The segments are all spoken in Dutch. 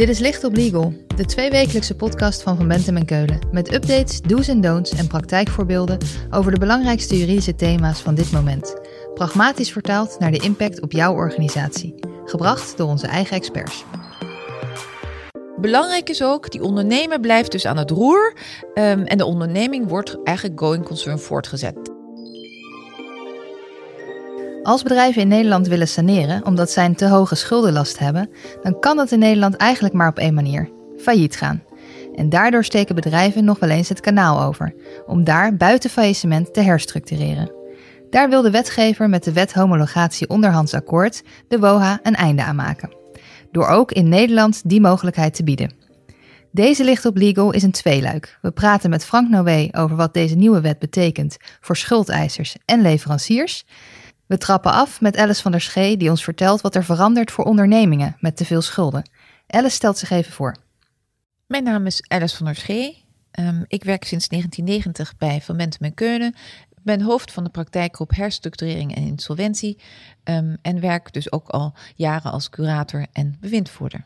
Dit is Licht op Legal, de tweewekelijkse podcast van Van Bentem en Keulen. Met updates, do's en don'ts en praktijkvoorbeelden over de belangrijkste juridische thema's van dit moment. Pragmatisch vertaald naar de impact op jouw organisatie. Gebracht door onze eigen experts. Belangrijk is ook, die ondernemer blijft dus aan het roer um, en de onderneming wordt eigenlijk going concern voortgezet. Als bedrijven in Nederland willen saneren omdat zij een te hoge schuldenlast hebben, dan kan dat in Nederland eigenlijk maar op één manier: failliet gaan. En daardoor steken bedrijven nog wel eens het kanaal over, om daar buiten faillissement te herstructureren. Daar wil de wetgever met de wet homologatie onderhands akkoord, de WOHA, een einde aan maken. Door ook in Nederland die mogelijkheid te bieden. Deze licht op legal is een tweeluik. We praten met Frank Noé over wat deze nieuwe wet betekent voor schuldeisers en leveranciers. We trappen af met Alice van der Schee, die ons vertelt wat er verandert voor ondernemingen met te veel schulden. Alice stelt zich even voor. Mijn naam is Alice van der Schee. Um, ik werk sinds 1990 bij Van Mentem en Keunen. Ik ben hoofd van de praktijkgroep herstructurering en insolventie um, en werk dus ook al jaren als curator en bewindvoerder.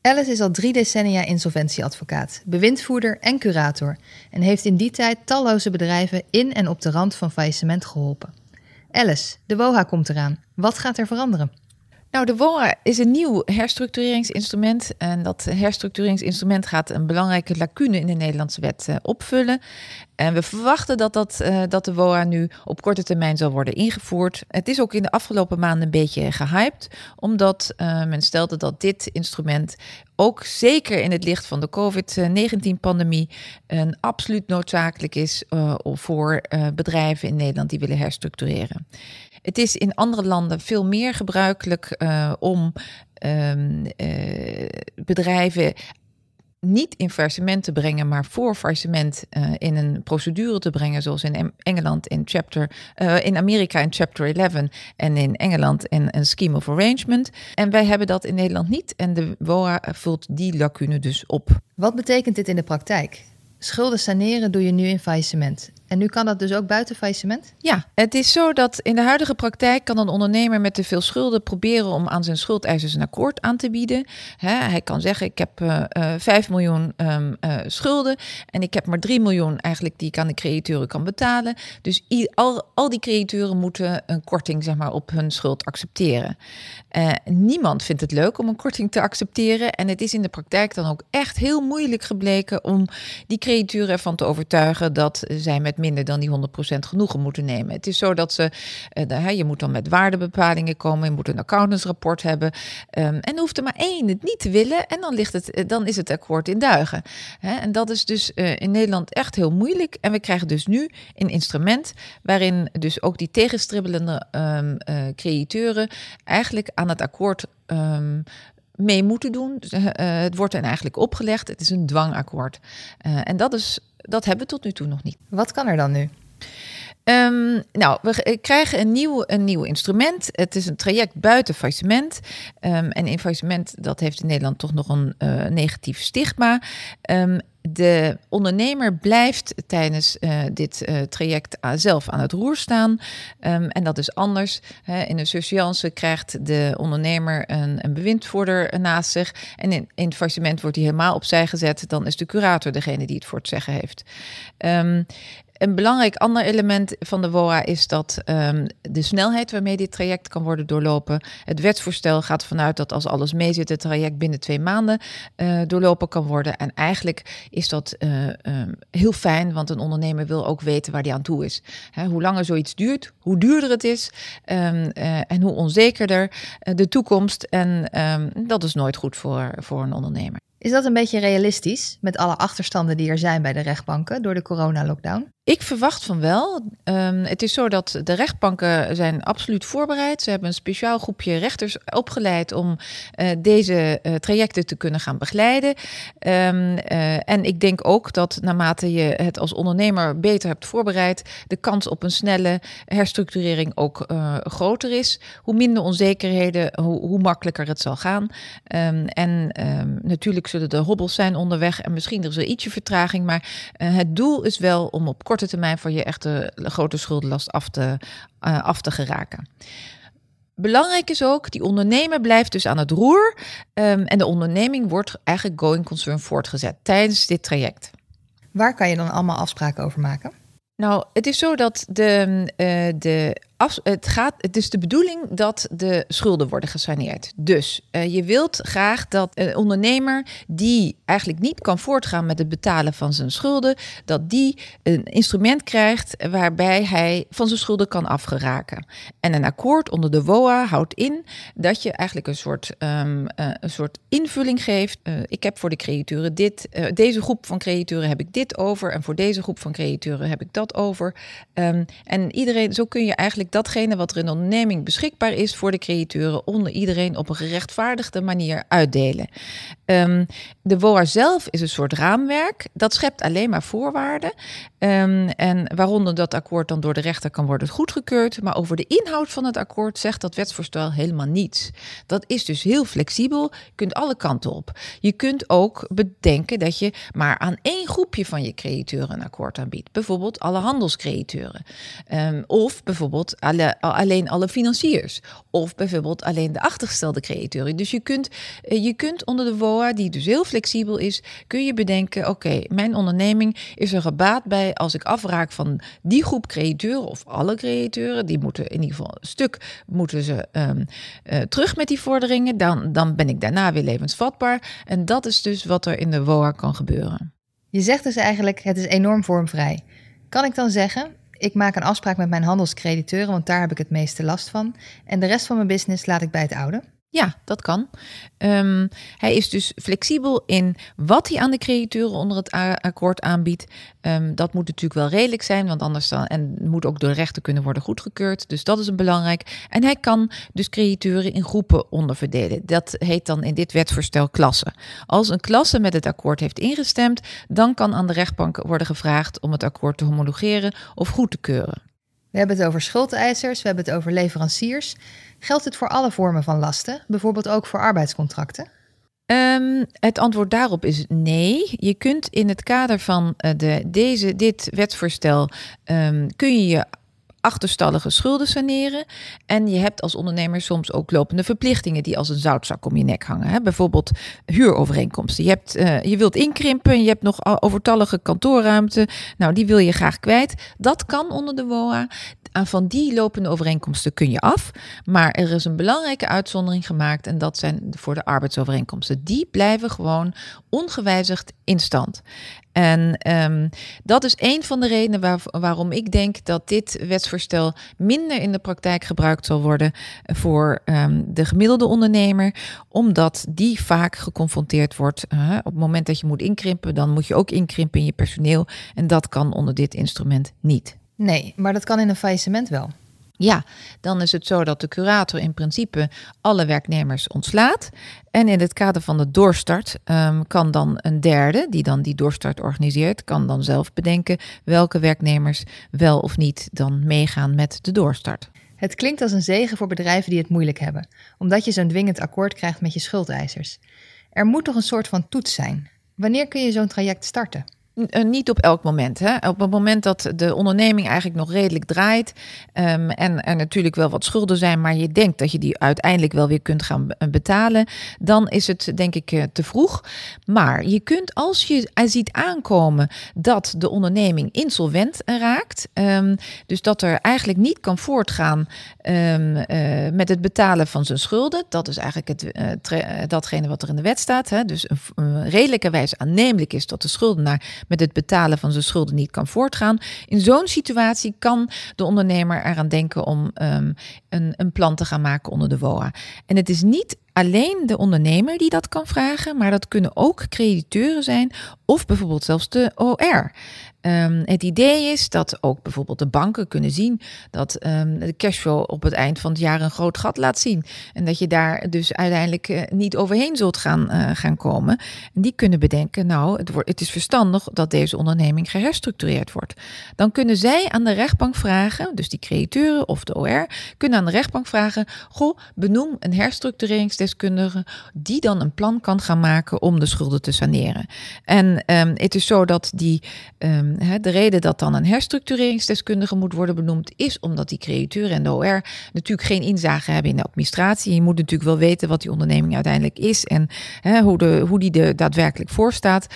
Alice is al drie decennia insolventieadvocaat, bewindvoerder en curator en heeft in die tijd talloze bedrijven in en op de rand van faillissement geholpen. Alice, de WOHA komt eraan. Wat gaat er veranderen? Nou, de WOHA is een nieuw herstructureringsinstrument. En dat herstructureringsinstrument gaat een belangrijke lacune in de Nederlandse wet uh, opvullen. En we verwachten dat, dat, uh, dat de WOA nu op korte termijn zal worden ingevoerd. Het is ook in de afgelopen maanden een beetje gehyped, omdat uh, men stelde dat dit instrument ook zeker in het licht van de COVID-19-pandemie een absoluut noodzakelijk is uh, voor bedrijven in Nederland die willen herstructureren. Het is in andere landen veel meer gebruikelijk uh, om um, uh, bedrijven niet in faillissement te brengen, maar voor faillissement uh, in een procedure te brengen, zoals in Engeland in chapter, in Amerika in chapter 11 en in Engeland in een scheme of arrangement. En wij hebben dat in Nederland niet en de WOA vult die lacune dus op. Wat betekent dit in de praktijk? Schulden saneren doe je nu in faillissement. En nu kan dat dus ook buiten faillissement? Ja, het is zo dat in de huidige praktijk kan een ondernemer met te veel schulden proberen om aan zijn schuldeisers een akkoord aan te bieden. hij kan zeggen: Ik heb uh, uh, 5 miljoen um, uh, schulden en ik heb maar 3 miljoen eigenlijk die ik aan de crediteuren kan betalen. Dus al, al die crediteuren moeten een korting zeg maar, op hun schuld accepteren. Niemand vindt het leuk om een korting te accepteren. En het is in de praktijk dan ook echt heel moeilijk gebleken om die crediteuren ervan te overtuigen dat zij met minder dan die 100% genoegen moeten nemen. Het is zo dat ze, uh, je moet dan met waardebepalingen komen, je moet een accountantsrapport hebben. Um, en hoeft er maar één het niet te willen en dan, ligt het, eh, dan is het akkoord in duigen. En dat is dus uh, in Nederland echt heel moeilijk. En we krijgen dus nu een instrument waarin dus ook die tegenstribbelende um, crediteuren eigenlijk aan het akkoord um, mee moeten doen. Uh, het wordt hen eigenlijk opgelegd. Het is een dwangakkoord. Uh, en dat, is, dat hebben we tot nu toe nog niet. Wat kan er dan nu? Um, nou, we krijgen een nieuw, een nieuw instrument. Het is een traject buiten faillissement. Um, en in faillissement, dat heeft in Nederland toch nog een uh, negatief stigma. Um, de ondernemer blijft tijdens uh, dit uh, traject zelf aan het roer staan. Um, en dat is anders. Hè. In een surseance krijgt de ondernemer een, een bewindvoerder naast zich. En in, in het faillissement wordt hij helemaal opzij gezet. Dan is de curator degene die het voor het zeggen heeft. Um, een belangrijk ander element van de WOA is dat um, de snelheid waarmee dit traject kan worden doorlopen. Het wetsvoorstel gaat vanuit dat als alles meezit, het traject binnen twee maanden uh, doorlopen kan worden. En eigenlijk is dat uh, um, heel fijn, want een ondernemer wil ook weten waar die aan toe is. He, hoe langer zoiets duurt, hoe duurder het is um, uh, en hoe onzekerder de toekomst. En dat is nooit goed voor, voor een ondernemer. Is dat een beetje realistisch met alle achterstanden die er zijn bij de rechtbanken door de coronalockdown? Ik verwacht van wel. Um, het is zo dat de rechtbanken zijn absoluut voorbereid. Ze hebben een speciaal groepje rechters opgeleid om uh, deze uh, trajecten te kunnen gaan begeleiden. Um, uh, en ik denk ook dat naarmate je het als ondernemer beter hebt voorbereid, de kans op een snelle herstructurering ook groter is. Hoe minder onzekerheden, hoe, hoe makkelijker het zal gaan. Um, en natuurlijk zullen er hobbels zijn onderweg en misschien is er ietsje vertraging, maar het doel is wel om op korte termijn van je echte grote schuldenlast af te, uh, af te geraken. Belangrijk is ook, die ondernemer blijft dus aan het roer ehm, en de onderneming wordt eigenlijk going concern voortgezet tijdens dit traject. Waar kan je dan allemaal afspraken over maken? Nou, het is zo dat de, uh, de het, gaat, het is de bedoeling dat de schulden worden gesaneerd. Dus uh, je wilt graag dat een ondernemer die eigenlijk niet kan voortgaan met het betalen van zijn schulden, dat die een instrument krijgt waarbij hij van zijn schulden kan afgeraken. En een akkoord onder de WOA houdt in dat je eigenlijk een soort, um, uh, een soort invulling geeft. Uh, ik heb voor de crediteuren dit, deze groep van crediteuren heb ik dit over en voor deze groep van crediteuren heb ik dat over. Um, en iedereen, zo kun je eigenlijk datgene wat er in de onderneming beschikbaar is voor de crediteuren onder iedereen op een gerechtvaardigde manier uitdelen. Um, de WOA zelf is een soort raamwerk. Dat schept alleen maar voorwaarden. Um, en waaronder dat akkoord dan door de rechter kan worden goedgekeurd. Maar over de inhoud van het akkoord zegt dat wetsvoorstel helemaal niets. Dat is dus heel flexibel. Je kunt alle kanten op. Je kunt ook bedenken dat je maar aan één groepje van je crediteuren een akkoord aanbiedt. Bijvoorbeeld alle handelscrediteuren. Um, of bijvoorbeeld alle, alleen alle financiers. Of bijvoorbeeld alleen de achtergestelde crediteuren. Dus je kunt, eh, je kunt onder de WOA, die dus heel flexibel is, kun je bedenken: oké, mijn onderneming is er gebaat bij als ik afraak van die groep crediteuren of alle crediteuren. Die moeten in ieder geval een stuk moeten ze um, uh, terug met die vorderingen. Dan, dan ben ik daarna weer levensvatbaar. En dat is dus wat er in de WOA kan gebeuren. Je zegt dus eigenlijk: het is enorm vormvrij. Kan ik dan zeggen, ik maak een afspraak met mijn handelscrediteuren, want daar heb ik het meeste last van. En de rest van mijn business laat ik bij het oude. Ja, dat kan. Um, hij is dus flexibel in wat hij aan de crediteuren onder het akkoord aanbiedt. Um, dat moet natuurlijk wel redelijk zijn, want anders dan, en moet ook door de kunnen worden goedgekeurd. Dus dat is een belangrijk. En hij kan dus crediteuren in groepen onderverdelen. Dat heet dan in dit wetsvoorstel klasse. Als een klasse met het akkoord heeft ingestemd, dan kan aan de rechtbank worden gevraagd om het akkoord te homologeren of goed te keuren. We hebben het over schuldeisers, we hebben het over leveranciers. Geldt het voor alle vormen van lasten, bijvoorbeeld ook voor arbeidscontracten? Um, het antwoord daarop is nee. Je kunt in het kader van uh, de, deze, dit wetsvoorstel um, kun je je achterstallige schulden saneren. En je hebt als ondernemer soms ook lopende verplichtingen die als een zoutzak om je nek hangen. Hè? Bijvoorbeeld huurovereenkomsten. Je, hebt, uh, je wilt inkrimpen, je hebt nog overtallige kantoorruimte. Nou, die wil je graag kwijt. Dat kan onder de WOA. Van die lopende overeenkomsten kun je af. Maar er is een belangrijke uitzondering gemaakt. En dat zijn voor de arbeidsovereenkomsten. Die blijven gewoon ongewijzigd in stand. En um, dat is een van de redenen waar, waarom ik denk dat dit wetsvoorstel minder in de praktijk gebruikt zal worden voor um, de gemiddelde ondernemer, omdat die vaak geconfronteerd wordt. Uh, op het moment dat je moet inkrimpen, dan moet je ook inkrimpen in je personeel. En dat kan onder dit instrument niet. Nee, maar dat kan in een faillissement wel. Ja, dan is het zo dat de curator in principe alle werknemers ontslaat. En in het kader van de doorstart um, kan dan een derde, die dan die doorstart organiseert, kan dan zelf bedenken welke werknemers wel of niet dan meegaan met de doorstart. Het klinkt als een zegen voor bedrijven die het moeilijk hebben, omdat je zo'n dwingend akkoord krijgt met je schuldeisers. Er moet toch een soort van toets zijn. Wanneer kun je zo'n traject starten? Uh, niet op elk moment. Hè? Op het moment dat de onderneming eigenlijk nog redelijk draait um, en er natuurlijk wel wat schulden zijn, maar je denkt dat je die uiteindelijk wel weer kunt gaan betalen, dan is het denk ik uh, te vroeg. Maar je kunt als je ziet aankomen dat de onderneming insolvent raakt, um, dus dat er eigenlijk niet kan voortgaan uh, met het betalen van zijn schulden, dat is eigenlijk het, datgene wat er in de wet staat. Hè? Dus een, een redelijke wijze aannemelijk is dat de schuldenaar met het betalen van zijn schulden niet kan voortgaan. In zo'n situatie kan de ondernemer eraan denken om um, een, een plan te gaan maken onder de WOA. En het is niet alleen de ondernemer die dat kan vragen, maar dat kunnen ook crediteuren zijn of bijvoorbeeld zelfs de OR. Um, het idee is dat ook bijvoorbeeld de banken kunnen zien dat um, de cashflow op het eind van het jaar een groot gat laat zien. En dat je daar dus uiteindelijk uh, niet overheen zult gaan, uh, gaan komen. En die kunnen bedenken, nou, het, wordt, het is verstandig dat deze onderneming geherstructureerd wordt. Dan kunnen zij aan de rechtbank vragen, dus die crediteuren of de OR, kunnen aan de rechtbank vragen, goh, benoem een herstructureringsdeskundige die dan een plan kan gaan maken om de schulden te saneren. En um, het is zo dat die Ehm, de reden dat dan een herstructureringsdeskundige moet worden benoemd, is omdat die createur en de OR natuurlijk geen inzage hebben in de administratie. Je moet natuurlijk wel weten wat die onderneming uiteindelijk is en hoe, de, hoe die er daadwerkelijk voor staat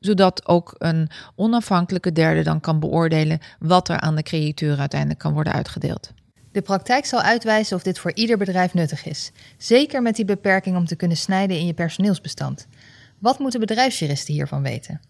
zodat ook een onafhankelijke derde dan kan beoordelen wat er aan de createur uiteindelijk kan worden uitgedeeld. De praktijk zal uitwijzen of dit voor ieder bedrijf nuttig is, zeker met die beperking om te kunnen snijden in je personeelsbestand. Wat moeten bedrijfsjuristen hiervan weten?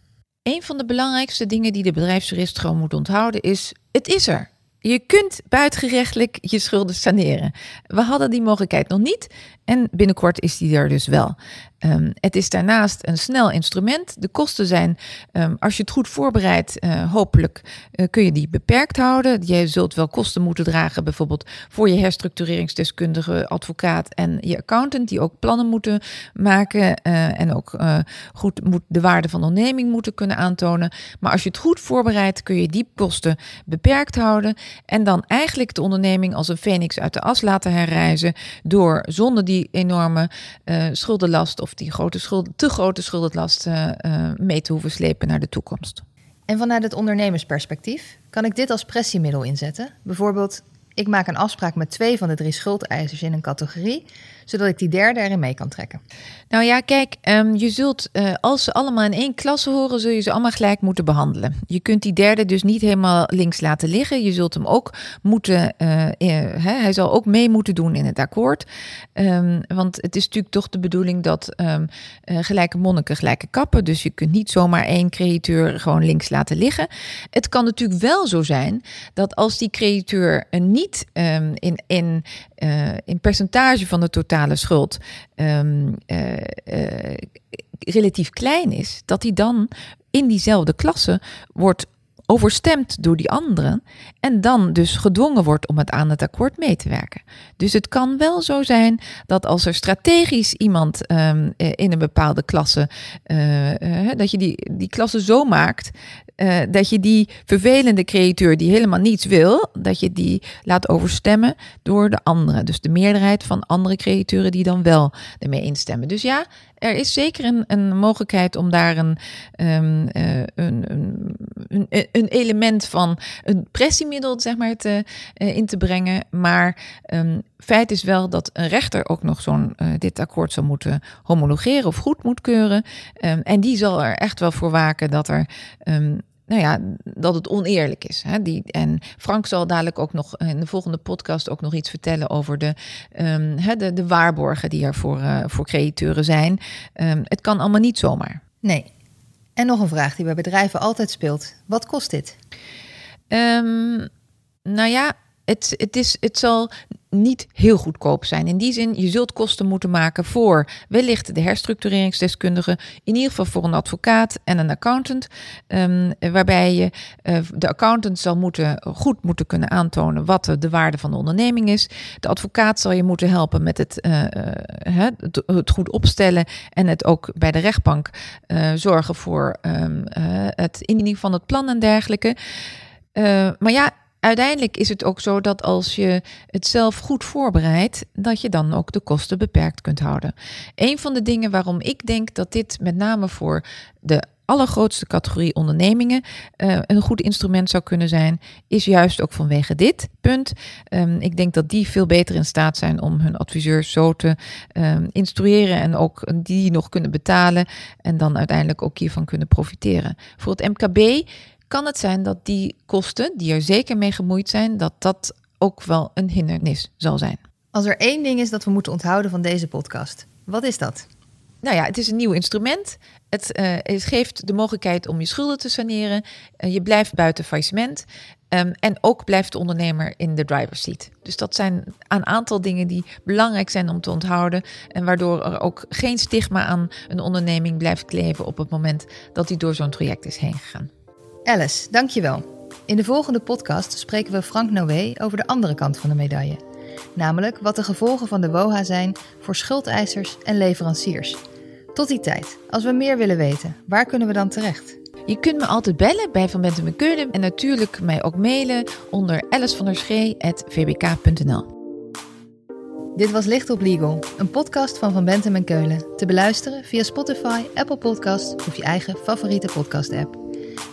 Een van de belangrijkste dingen die de bedrijfsjurist gewoon moet onthouden is: het is er. Je kunt buitengerechtelijk je schulden saneren. We hadden die mogelijkheid nog niet en binnenkort is die er dus wel. Um, het is daarnaast een snel instrument. De kosten zijn, um, als je het goed voorbereidt, uh, hopelijk uh, kun je die beperkt houden. Je zult wel kosten moeten dragen, bijvoorbeeld voor je herstructureringsdeskundige, advocaat en je accountant, die ook plannen moeten maken uh, en ook goed moet de waarde van de onderneming moeten kunnen aantonen. Maar als je het goed voorbereidt, kun je die kosten beperkt houden en dan eigenlijk de onderneming als een phoenix uit de as laten herrijzen door zonder die enorme schuldenlast of die grote schuld, te grote schuldenlast uh, mee te hoeven slepen naar de toekomst. En vanuit het ondernemersperspectief, kan ik dit als pressiemiddel inzetten? Bijvoorbeeld, ik maak een afspraak met twee van de drie schuldeisers in een categorie zodat ik die derde erin mee kan trekken. Nou ja, kijk, um, je zult, uh, als ze allemaal in één klasse horen, zul je ze allemaal gelijk moeten behandelen. Je kunt die derde dus niet helemaal links laten liggen. Je zult hem ook moeten, uh, uh, hij zal ook mee moeten doen in het akkoord. Um, want het is natuurlijk toch de bedoeling dat um, gelijke monniken gelijke kappen. Dus je kunt niet zomaar één crediteur gewoon links laten liggen. Het kan natuurlijk wel zo zijn dat als die crediteur niet in, in, in percentage van de totaal schuld um, relatief klein is, dat die dan in diezelfde klasse wordt overstemd door die anderen en dan dus gedwongen wordt om het aan het akkoord mee te werken. Dus het kan wel zo zijn dat als er strategisch iemand um, in een bepaalde klasse, uh, dat je die, die klasse zo maakt uh, dat je die vervelende createur die helemaal niets wil, dat je die laat overstemmen door de anderen. Dus de meerderheid van andere createuren die dan wel ermee instemmen. Dus ja, er is zeker een, een mogelijkheid om daar een, um, uh, een, een, een, element van een pressiemiddel zeg maar, te, uh, in te brengen. Maar um, feit is wel dat een rechter ook nog zo'n uh, dit akkoord zou moeten homologeren of goed moet keuren. Um, en die zal er echt wel voor waken dat er nou ja, dat het oneerlijk is. Hè? Die, en Frank zal dadelijk ook nog in de volgende podcast ook nog iets vertellen over de, um, de, de waarborgen die er voor, uh, voor crediteuren zijn. Um, het kan allemaal niet zomaar. Nee. En nog een vraag die bij bedrijven altijd speelt. Wat kost dit? Um, nou ja, het, het, is, het zal niet heel goedkoop zijn. In die zin, je zult kosten moeten maken voor wellicht de herstructureringsdeskundige, in ieder geval voor een advocaat en een accountant, um, waarbij je uh, de accountant zal moeten goed moeten kunnen aantonen wat de waarde van de onderneming is. De advocaat zal je moeten helpen met het, uh, het, het, goed opstellen en het ook bij de rechtbank zorgen voor um, het indiening van het plan en dergelijke. maar ja, uiteindelijk is het ook zo dat als je het zelf goed voorbereidt, dat je dan ook de kosten beperkt kunt houden. Een van de dingen waarom ik denk dat dit met name voor de allergrootste categorie ondernemingen uh, een goed instrument zou kunnen zijn, is juist ook vanwege dit punt. Um, ik denk dat die veel beter in staat zijn om hun adviseurs zo te um, instrueren en ook die nog kunnen betalen en dan uiteindelijk ook hiervan kunnen profiteren. Voor het MKB kan het zijn dat die kosten, die er zeker mee gemoeid zijn, dat dat ook wel een hindernis zal zijn. Als er één ding is dat we moeten onthouden van deze podcast, wat is dat? Nou ja, het is een nieuw instrument. Het, uh, het geeft de mogelijkheid om je schulden te saneren. Uh, je blijft buiten faillissement. Um, en ook blijft de ondernemer in de driver's seat. Dus dat zijn een aantal dingen die belangrijk zijn om te onthouden. En waardoor er ook geen stigma aan een onderneming blijft kleven op het moment dat hij door zo'n traject is heen gegaan. Alice, dankjewel. In de volgende podcast spreken we Frank Noé over de andere kant van de medaille. Namelijk wat de gevolgen van de WOHA zijn voor schuldeisers en leveranciers. Tot die tijd, als we meer willen weten, waar kunnen we dan terecht? Je kunt me altijd bellen bij Van Bentem en Keulen en natuurlijk mij ook mailen onder alicevanderschee.vbk.nl. Dit was Licht op Legal, een podcast van Van Bentem en Keulen. Te beluisteren via Spotify, Apple Podcasts of je eigen favoriete podcast-app.